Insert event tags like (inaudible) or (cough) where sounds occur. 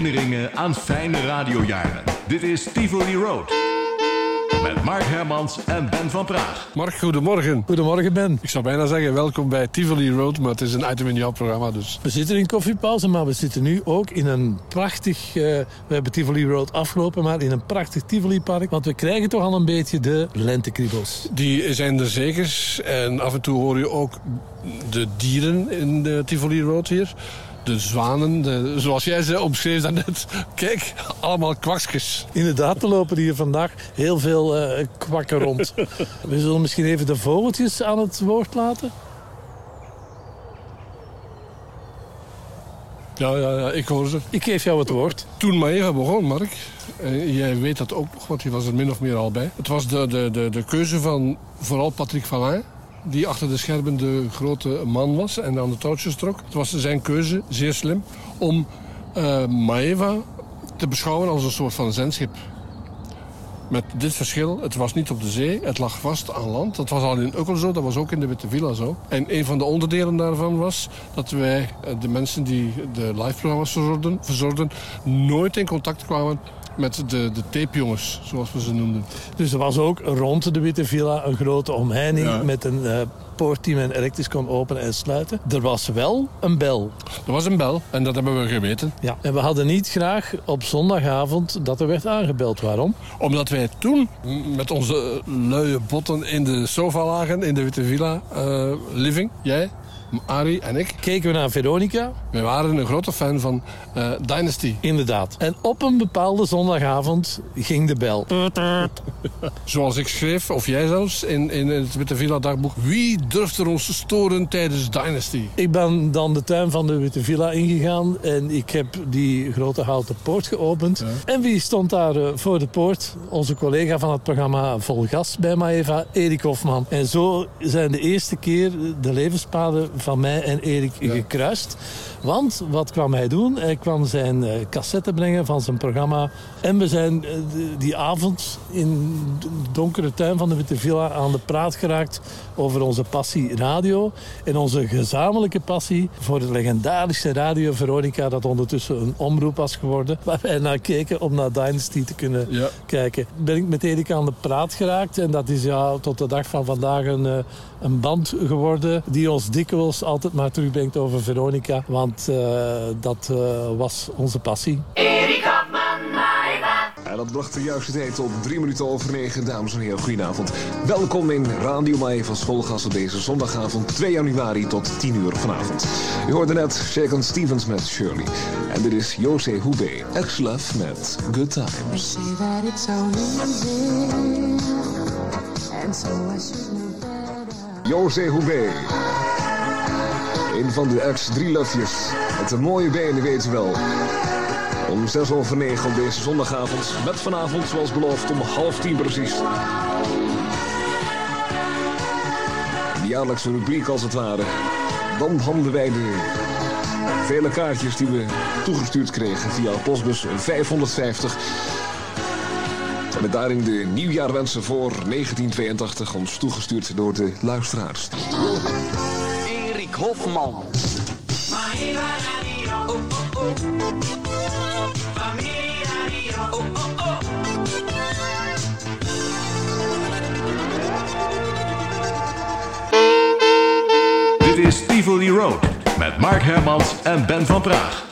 herinneringen aan fijne radiojaren. Dit is Tivoli Road. Met Mark Hermans en Ben van Praag. Mark, goedemorgen. Goedemorgen Ben. Ik zou bijna zeggen welkom bij Tivoli Road, maar het is een item in jouw programma dus. We zitten in koffiepauze, maar we zitten nu ook in een prachtig... eh, we hebben Tivoli Road afgelopen, maar in een prachtig Tivoli-park. Want we krijgen toch al een beetje de lentekriebels. Die zijn er zeker en af en toe hoor je ook de dieren in de Tivoli Road hier. De zwanen, de, zoals jij ze omschreef daarnet. (laughs) Kijk, allemaal kwakjes. Inderdaad, er lopen hier vandaag heel veel eh, kwakken rond. (laughs) we zullen misschien even de vogeltjes aan het woord laten. Ja, ja, ja, ik hoor ze. Ik geef jou het woord. Toen Maeva begon, Mark, eh, jij weet dat ook nog, want je was er min of meer al bij. Het was de, de, de, de keuze van vooral Patrick Vallin, die achter de schermen de grote man was en aan de touwtjes trok. Het was zijn keuze, zeer slim, om eh Maeva te beschouwen als een soort van zendschip. Met dit verschil, het was niet op de zee, het lag vast aan land. Dat was al in Ukkel zo, dat was ook in de Witte Villa zo. En een van de onderdelen daarvan was dat wij, eh, de mensen die de live-programma's verzorgden, verzorgden, nooit in contact kwamen met de, de tapejongens, zoals we ze noemden. Dus er was ook rond de Witte Villa een grote omheining Ja. met een eh, poort die men elektrisch kon openen en sluiten. Er was wel een bel. Er was een bel en dat hebben we geweten. Ja. En we hadden niet graag op zondagavond dat er werd aangebeld. Waarom? Omdat wij toen met onze luie botten in de sofa lagen in de Witte Villa eh, living. Jij, Arie en ik. Keken we naar Veronica? Wij waren een grote fan van eh, Dynasty. Inderdaad. En op een bepaalde zondagavond ging de bel. (laughs) Zoals ik schreef, of jij zelfs, in, in het Witte Villa dagboek. Wie durft er ons storen tijdens Dynasty? Ik ben dan de tuin van de Witte Villa ingegaan en ik heb die grote houten poort geopend. En wie stond daar eh, voor de poort? Onze collega van het programma Vol Gas bij Maeva, Erik Hofman. En zo zijn de eerste keer de levenspaden van mij en Erik gekruist. Want wat kwam hij doen? Hij kwam zijn eh, cassette brengen van zijn programma. En we zijn eh, die avond in de donkere tuin van de Witte Villa aan de praat geraakt over onze passie radio. En onze gezamenlijke passie voor de legendarische Radio Veronica, dat ondertussen een omroep was geworden. Waar wij naar keken om naar Dynasty te kunnen Ja. kijken. Ben ik met Erik aan de praat geraakt. En dat is ja tot de dag van vandaag een, eh, een band geworden die ons dikwijls altijd maar terugbrengt over Veronica. Want eh, dat eh, was onze passie. En dat bracht de juiste tijd op drie minuten over negen. Dames en heren, goedenavond. Welkom in Radio Mai van Schoolgas op deze zondagavond 2 januari tot 10 uur vanavond. U hoorde net Shaken Stevens met Shirley. En dit is Jose Hoebe, ex-love met Good Times. Jose Hoebe. Een van de ex-drielufjes. Met een mooie benen, weet wel. Om 6 over 9 op deze zondagavond. Met vanavond, zoals beloofd, om half tien precies. De jaarlijkse rubriek als het ware. Dan behandelen wij de vele kaartjes die we toegestuurd kregen via postbus 550. Met daarin de nieuwjaarwensen voor 1982 ons toegestuurd door de luisteraars. Hofman. Dit is Tivoli Road. Met Mark Hermans en Ben van Praag.